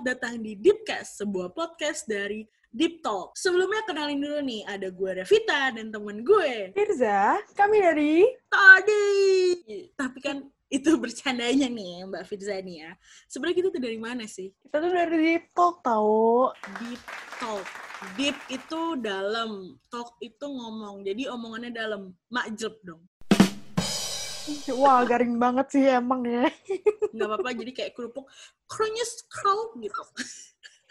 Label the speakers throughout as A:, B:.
A: selamat datang di Deepcast, sebuah podcast dari Deep Talk. Sebelumnya kenalin dulu nih, ada gue Revita dan temen gue.
B: Firza, kami dari
A: Tadi. Tapi kan itu bercandanya nih Mbak Firza nih ya. Sebenarnya kita tuh dari mana sih?
B: kita tuh dari Deep Talk tahu.
A: Deep Talk. Deep itu dalam, talk itu ngomong. Jadi omongannya dalam. Makjleb dong.
B: Wah, garing banget sih emang ya.
A: Nggak apa-apa, jadi kayak kerupuk. Krenyes, krau gitu.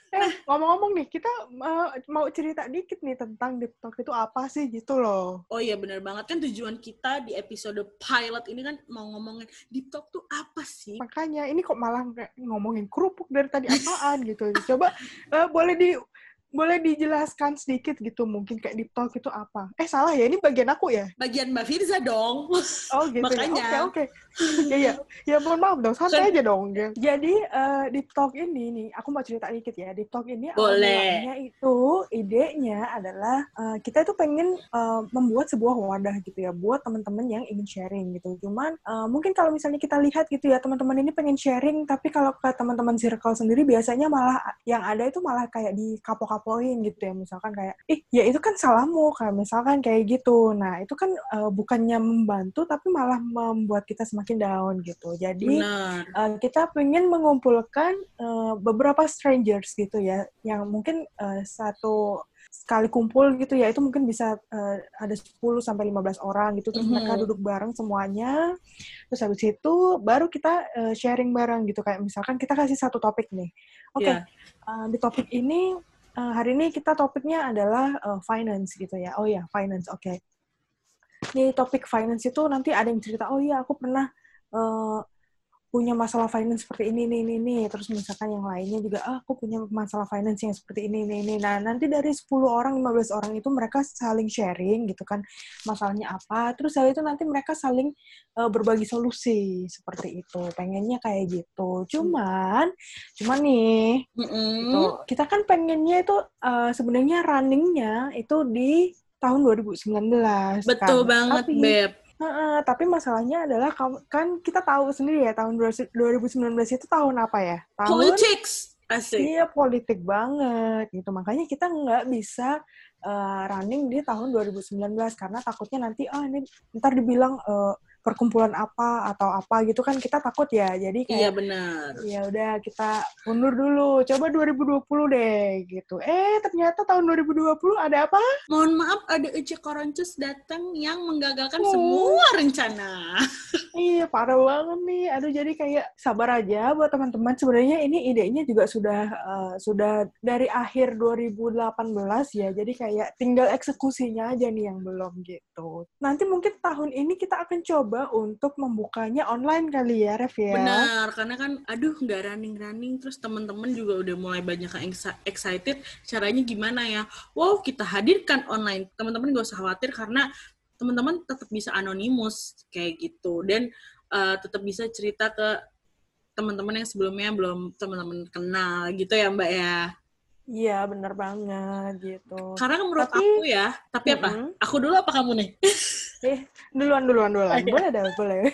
B: Eh, ngomong-ngomong nih, kita uh, mau cerita dikit nih tentang Deep Talk itu apa sih gitu loh.
A: Oh iya benar banget kan tujuan kita di episode pilot ini kan mau ngomongin deep talk tuh apa sih?
B: Makanya ini kok malah ngomongin kerupuk dari tadi apaan gitu. Coba eh, boleh di boleh dijelaskan sedikit gitu mungkin kayak Deep Talk itu apa? Eh salah ya, ini bagian aku ya?
A: Bagian Mbak Firza dong.
B: Oh gitu
A: Makanya.
B: ya. Oke, oke. ya, ya. Ya mohon maaf dong, santai aja dong. Ya. Jadi eh, Deep Talk ini nih, aku mau cerita dikit ya. Deep Talk ini awal
A: Boleh.
B: mulanya itu idenya adalah eh, kita itu pengen eh, membuat sebuah wadah gitu ya buat teman-teman yang ingin sharing gitu. Cuman eh, mungkin kalau misalnya kita lihat gitu ya teman-teman ini pengen sharing, tapi kalau ke teman-teman circle sendiri biasanya malah yang ada itu malah kayak dikapok-kapoin gitu ya. Misalkan kayak, ih ya itu kan salahmu, kayak misalkan kayak gitu. Nah itu kan eh, bukannya membantu tapi malah membuat kita semakin down gitu. Jadi
A: Benar.
B: uh, kita pengen mengumpulkan uh, beberapa strangers gitu ya, yang mungkin uh, satu sekali kumpul gitu ya, itu mungkin bisa uh, ada 10 sampai 15 orang gitu, terus mereka
A: Mhm.
B: duduk bareng semuanya. Terus habis itu baru kita uh, sharing bareng gitu kayak misalkan kita kasih satu topik nih. Oke,
A: Iya.
B: uh, di topik ini uh, hari ini kita topiknya adalah uh, finance gitu ya. Oh ya, finance. Oke. Di topik finance itu nanti ada yang cerita, "Oh iya, aku pernah uh, punya masalah finance seperti ini, ini, ini, ini. Terus misalkan yang lainnya juga, ah, aku punya masalah finance yang seperti ini, ini, ini. Nah, nanti dari 10 orang, 15 orang itu mereka saling sharing gitu kan, masalahnya apa. Terus habis itu nanti mereka saling uh, berbagi solusi seperti itu. Pengennya kayak gitu. Cuman, cuman nih,
A: Mm-mm.
B: gitu, kita kan pengennya itu uh, sebenarnya runningnya itu di tahun 2019.
A: Betul
B: kan.
A: banget,
B: Tapi,
A: Beb.
B: Heeh, tapi masalahnya adalah kan kita tahu sendiri ya tahun 2019 itu tahun apa ya? Tahun
A: Politics. Asik.
B: iya politik banget gitu. Makanya kita nggak bisa uh, running di tahun 2019 karena takutnya nanti ah ini ntar dibilang uh, perkumpulan apa atau apa gitu kan kita takut ya. Jadi
A: Iya
B: kayak
A: benar.
B: ya udah kita mundur dulu. Coba 2020 deh gitu. Eh ternyata tahun 2020 ada apa?
A: Mohon maaf ada Ece Koroncus datang yang menggagalkan
B: Oh.
A: semua rencana.
B: Iya, parah banget nih. Aduh, jadi kayak sabar aja buat teman-teman. Sebenarnya ini idenya juga sudah eh, sudah dari akhir 2018 ya. Jadi kayak tinggal eksekusinya aja nih yang belum gitu. Nanti mungkin tahun ini kita akan coba untuk membukanya online kali ya, Rev ya.
A: Benar, karena kan aduh nggak running-running terus teman-teman juga udah mulai banyak yang ex- excited caranya gimana ya. Wow, kita hadirkan online. Teman-teman gak usah khawatir karena teman-teman tetap bisa anonimus kayak gitu dan eh, tetap bisa cerita ke teman-teman yang sebelumnya belum teman-teman kenal gitu ya, Mbak ya.
B: Iya, bener banget gitu.
A: Karena menurut
B: Tapi-
A: aku ya, tapi apa?
B: Mm-mm.
A: Aku dulu apa kamu nih?
B: Eh, duluan, duluan, duluan. Boleh dah, boleh.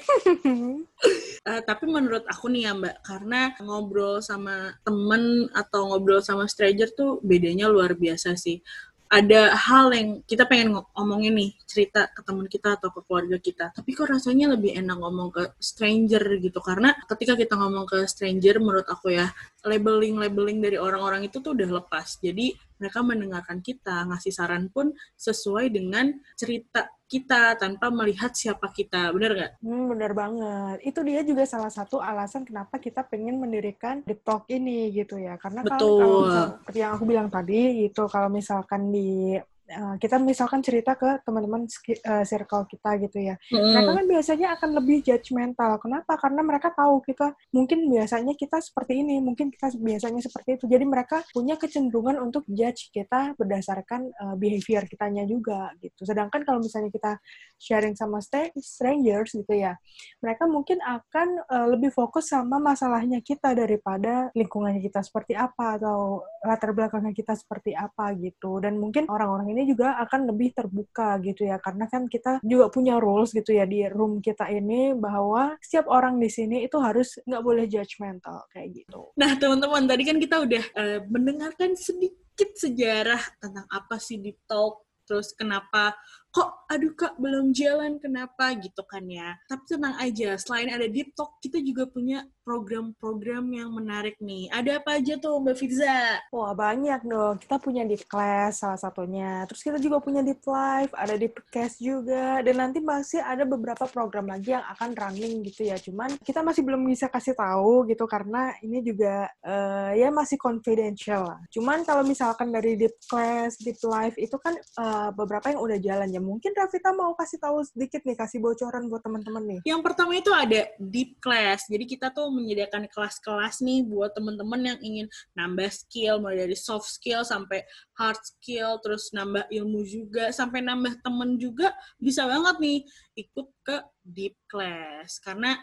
A: Eh, tapi menurut aku nih ya Mbak, karena ngobrol sama temen atau ngobrol sama stranger tuh bedanya luar biasa sih. Ada hal yang kita pengen ngo- ngomongin nih, cerita ke teman kita atau ke keluarga kita. Tapi kok rasanya lebih enak ngomong ke stranger gitu. Karena ketika kita ngomong ke stranger, menurut aku ya, labeling-labeling dari orang-orang itu tuh udah lepas. Jadi mereka mendengarkan kita, ngasih saran pun sesuai dengan cerita kita tanpa melihat siapa kita. Bener nggak?
B: Hmm, bener banget. Itu dia juga salah satu alasan kenapa kita pengen mendirikan Deep Talk ini gitu ya. Karena
A: Betul.
B: kalau misal- seperti yang aku bilang tadi itu kalau misalkan di eh, kita misalkan cerita ke teman-teman eh, circle kita gitu ya. Mereka kan biasanya akan lebih judgmental. Kenapa? Karena mereka tahu kita mungkin biasanya kita seperti ini, mungkin kita biasanya seperti itu. Jadi mereka punya kecenderungan untuk judge kita berdasarkan eh, behavior kitanya juga gitu. Sedangkan kalau misalnya kita sharing sama strangers gitu ya, mereka mungkin akan lebih fokus sama masalahnya kita daripada lingkungannya kita seperti apa atau latar belakangnya kita seperti apa gitu. Dan mungkin orang-orang ini ini juga akan lebih terbuka gitu ya karena kan kita juga punya rules gitu ya di room kita ini bahwa setiap orang di sini itu harus nggak boleh judgmental kayak gitu.
A: Nah teman-teman tadi kan kita udah uh, mendengarkan sedikit sejarah tentang apa sih deep talk terus kenapa kok aduh kak belum jalan kenapa? Gitu kan ya. Tapi tenang aja selain ada deep talk kita juga punya program-program yang menarik nih. Ada apa aja tuh mbak Firza
B: wah banyak dong. Kita punya deep class salah satunya. Terus kita juga punya deep live ada deep cast juga. Dan nanti masih ada beberapa program lagi yang akan running gitu ya. Cuman kita masih belum bisa kasih tahu gitu karena ini juga uh, ya masih confidential lah. Cuman kalau misalkan dari deep class deep live itu kan uh, beberapa yang udah jalan ya mungkin Rafita mau kasih tahu sedikit nih, kasih bocoran buat teman-teman nih.
A: Yang pertama itu ada deep class. Jadi kita tuh menyediakan kelas-kelas nih buat teman-teman yang ingin nambah skill, mulai dari soft skill sampai hard skill, terus nambah ilmu juga, sampai nambah temen juga, bisa banget nih ikut ke deep class. Karena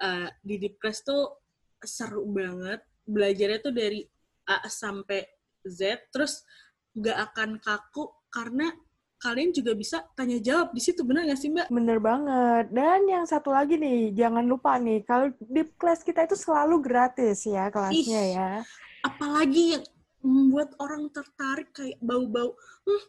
A: uh, di deep class tuh seru banget. Belajarnya tuh dari A sampai Z, terus nggak akan kaku karena kalian juga bisa tanya jawab di situ benar nggak sih mbak?
B: Bener banget. Dan yang satu lagi nih, jangan lupa nih kalau di kelas kita itu selalu gratis ya kelasnya Ih, ya.
A: Apalagi yang membuat orang tertarik kayak bau-bau, hm,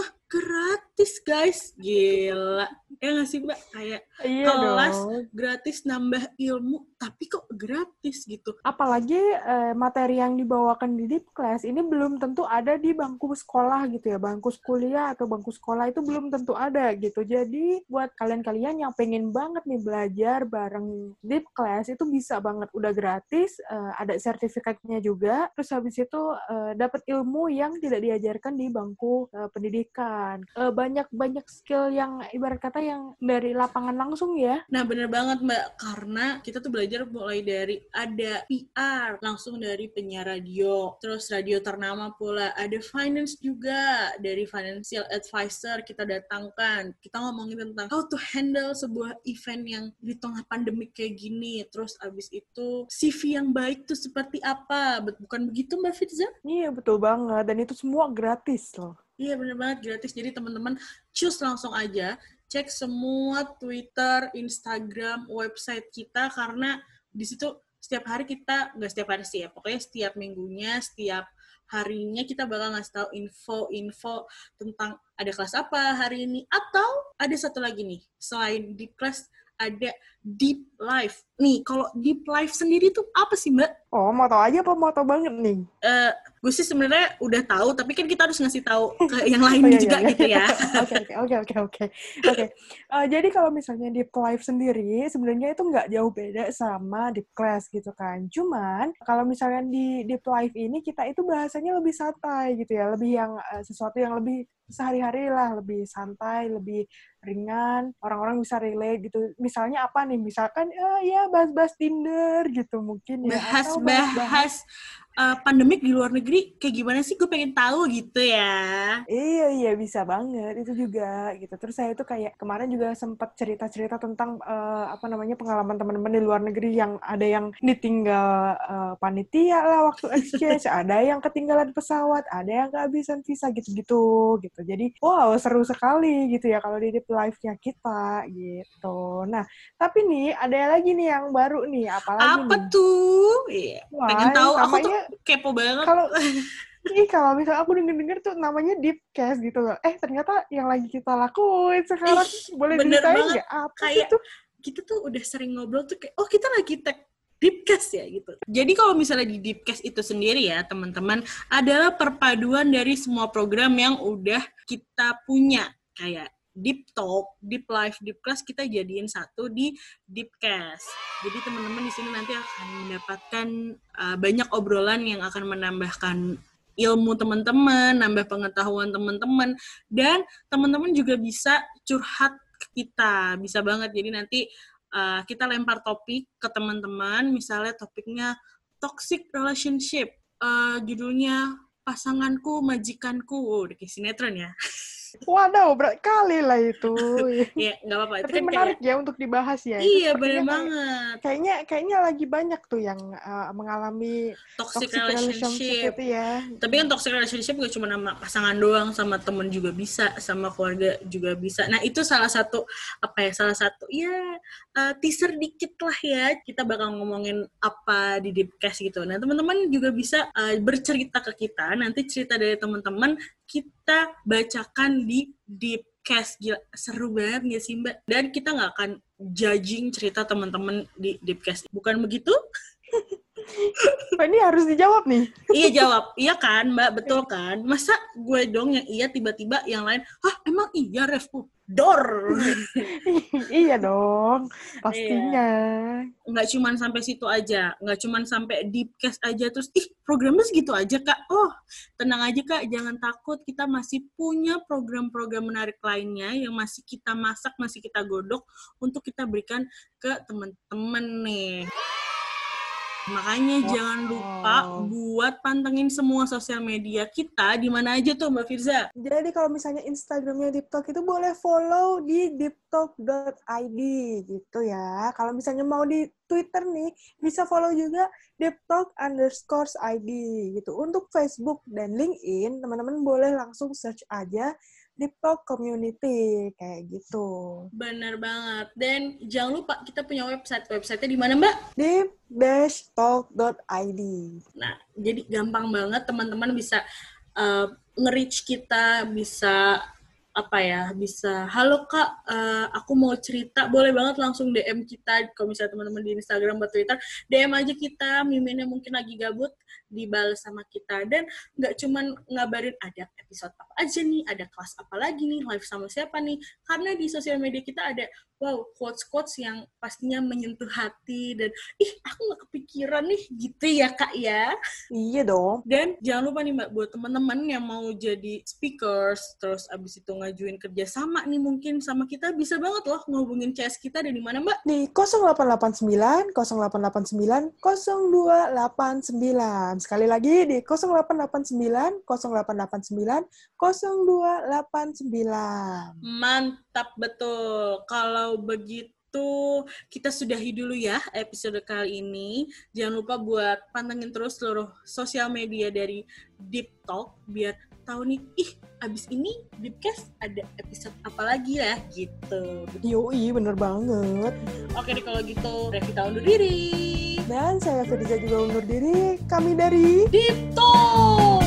A: ah gratis guys, gila ya nggak sih mbak kayak iya kelas dong. gratis nambah ilmu tapi kok gratis gitu?
B: Apalagi eh, materi yang dibawakan di deep class ini belum tentu ada di bangku sekolah gitu ya. Bangku kuliah atau bangku sekolah itu belum tentu ada gitu. Jadi buat kalian-kalian yang pengen banget nih belajar bareng deep class itu bisa banget. Udah gratis eh, ada sertifikatnya juga. Terus habis itu eh, dapat ilmu yang tidak diajarkan di bangku eh, pendidikan. Eh, banyak banyak skill yang ibarat kata yang dari lapangan langsung ya.
A: Nah bener banget mbak, karena kita tuh belajar mulai dari ada PR langsung dari penyiar radio, terus radio ternama pula, ada finance juga dari financial advisor kita datangkan. Kita ngomongin tentang how to handle sebuah event yang di tengah pandemi kayak gini, terus abis itu CV yang baik tuh seperti apa, bukan begitu mbak Fitza?
B: Iya betul banget, dan itu semua gratis loh.
A: Iya bener banget gratis. Jadi teman-teman choose langsung aja cek semua Twitter, Instagram, website kita karena di situ setiap hari kita nggak setiap hari sih ya, pokoknya setiap minggunya, setiap harinya kita bakal ngasih tahu info-info tentang ada kelas apa hari ini atau ada satu lagi nih selain di kelas ada deep life. Nih, kalau deep life sendiri tuh apa sih, Mbak?
B: Oh, mau tahu aja apa mau tahu banget nih?
A: Uh, gue sih sebenarnya udah tahu, tapi kan kita harus ngasih tahu ke yang lain oh, iya, juga iya, gitu ya.
B: Oke, oke, oke, oke. Oke. Eh, jadi kalau misalnya deep life sendiri, sebenarnya itu nggak jauh beda sama deep class gitu kan. Cuman, kalau misalnya di deep life ini, kita itu bahasanya lebih santai gitu ya. Lebih yang uh, sesuatu yang lebih sehari-hari lah, lebih santai, lebih ringan, orang-orang bisa relate gitu. Misalnya apa nih? Misalkan uh, ya bahas-bahas Tinder gitu mungkin
A: ya. Bahas-bahas uh, pandemik di luar negeri kayak gimana sih? Gue pengen tahu gitu ya.
B: Iya iya bisa banget itu juga gitu. Terus saya itu kayak kemarin juga sempat cerita-cerita tentang uh, apa namanya pengalaman teman-teman di luar negeri yang ada yang ditinggal uh, panitia lah waktu exchange, ada yang ketinggalan pesawat, ada yang kehabisan visa gitu-gitu gitu. Jadi wow seru sekali gitu ya kalau di live-nya kita gitu. Nah tapi nih ada lagi nih yang baru nih apalagi
A: apa
B: nih?
A: tuh? Iya. Pengen tahu aku tuh kepo banget.
B: Kalau Ih, kalau misalnya aku denger-denger tuh namanya deep cast gitu loh. Eh, ternyata yang lagi kita lakuin sekarang Ih, boleh diceritain nggak? Apa kayak,
A: tuh? Kita tuh udah sering ngobrol tuh kayak, oh kita lagi tag Deepcast ya gitu. Jadi kalau misalnya di Deepcast itu sendiri ya teman-teman adalah perpaduan dari semua program yang udah kita punya kayak deep talk, deep life, deep class kita jadiin satu di deepcast. Jadi teman-teman di sini nanti akan mendapatkan uh, banyak obrolan yang akan menambahkan ilmu teman-teman, nambah pengetahuan teman-teman, dan teman-teman juga bisa curhat ke kita, bisa banget. Jadi nanti uh, kita lempar topik ke teman-teman, misalnya topiknya toxic relationship, uh, judulnya pasanganku, majikanku, udah kayak sinetron ya.
B: Waduh, berat kali lah itu.
A: ya nggak apa-apa. Itu
B: Tapi
A: kan
B: menarik
A: kayak,
B: ya untuk dibahas ya.
A: Iya
B: kayak-
A: banget.
B: Kayaknya kayaknya lagi banyak tuh yang uh, mengalami
A: Toxic,
B: toxic relationship
A: relationship.
B: itu ya.
A: Tapi kan toxic relationship gak cuma sama pasangan doang, sama temen juga bisa, sama keluarga juga bisa. Nah itu salah satu apa ya? Salah satu ya eh, teaser dikit lah ya. Kita bakal ngomongin apa di Deepcast gitu. Nah teman-teman juga bisa eh, bercerita ke kita. Nanti cerita dari teman-teman kita bacakan di Deepcast. Gila, seru banget gak sih Mbak? Dan kita nggak akan judging cerita teman-teman di Deepcast. Bukan begitu?
B: Pak ini harus dijawab nih.
A: iya jawab, iya kan mbak, betul kan? Masa gue dong yang iya tiba-tiba yang lain, hah emang iya Ref? Uh, Dor!
B: iya dong, pastinya.
A: nggak cuman sampai situ aja, nggak cuman sampai deep cast aja, terus ih programnya segitu aja kak? Oh, tenang aja kak, jangan takut, kita masih punya program-program menarik lainnya yang masih kita masak, masih kita godok untuk kita berikan ke teman-teman nih. Makanya
B: Wow.
A: jangan lupa buat pantengin semua sosial media kita di mana aja tuh Mbak Firza.
B: Jadi kalau misalnya Instagramnya Deep Talk itu boleh follow di deeptalk.id gitu ya. Kalau misalnya mau di Twitter nih, bisa follow juga Deep Talk underscore ID gitu. Untuk Facebook dan LinkedIn, teman-teman boleh langsung search aja Deep Talk Community kayak gitu.
A: Bener banget. Dan jangan lupa kita punya website. Websitenya di mana Mbak?
B: deep-talk.id.
A: Nah, jadi gampang banget teman-teman bisa uh, nge-reach kita, bisa apa ya, bisa halo kak, uh, aku mau cerita, boleh banget langsung DM kita, kalau misalnya teman-teman di Instagram atau Twitter, DM aja kita, miminnya mungkin lagi gabut, dibalas sama kita, dan nggak cuman ngabarin ada episode apa aja nih, ada kelas apa lagi nih, live sama siapa nih, karena di sosial media kita ada, wow, quotes-quotes yang pastinya menyentuh hati, dan ih, aku nggak kepikiran nih, gitu ya kak ya.
B: Iya dong.
A: Dan jangan lupa nih Mbak, buat teman-teman yang mau jadi speakers, terus abis itu ngajuin kerja sama nih mungkin sama kita, bisa banget loh ngehubungin CS kita dari mana Mbak?
B: Di 0889 0889 0289. Sekali lagi di 0889 0889 0289.
A: Mantap betul. Kalau begitu kita sudahi dulu ya episode kali ini. Jangan lupa buat pantengin terus seluruh sosial media dari Deep Talk biar tahu nih, ih abis ini Deepcast ada episode apa lagi ya gitu.
B: Yoi, bener banget.
A: Oke deh kalau gitu, Revita undur diri.
B: Dan saya Firza juga undur diri. Kami dari
A: Deep Talk!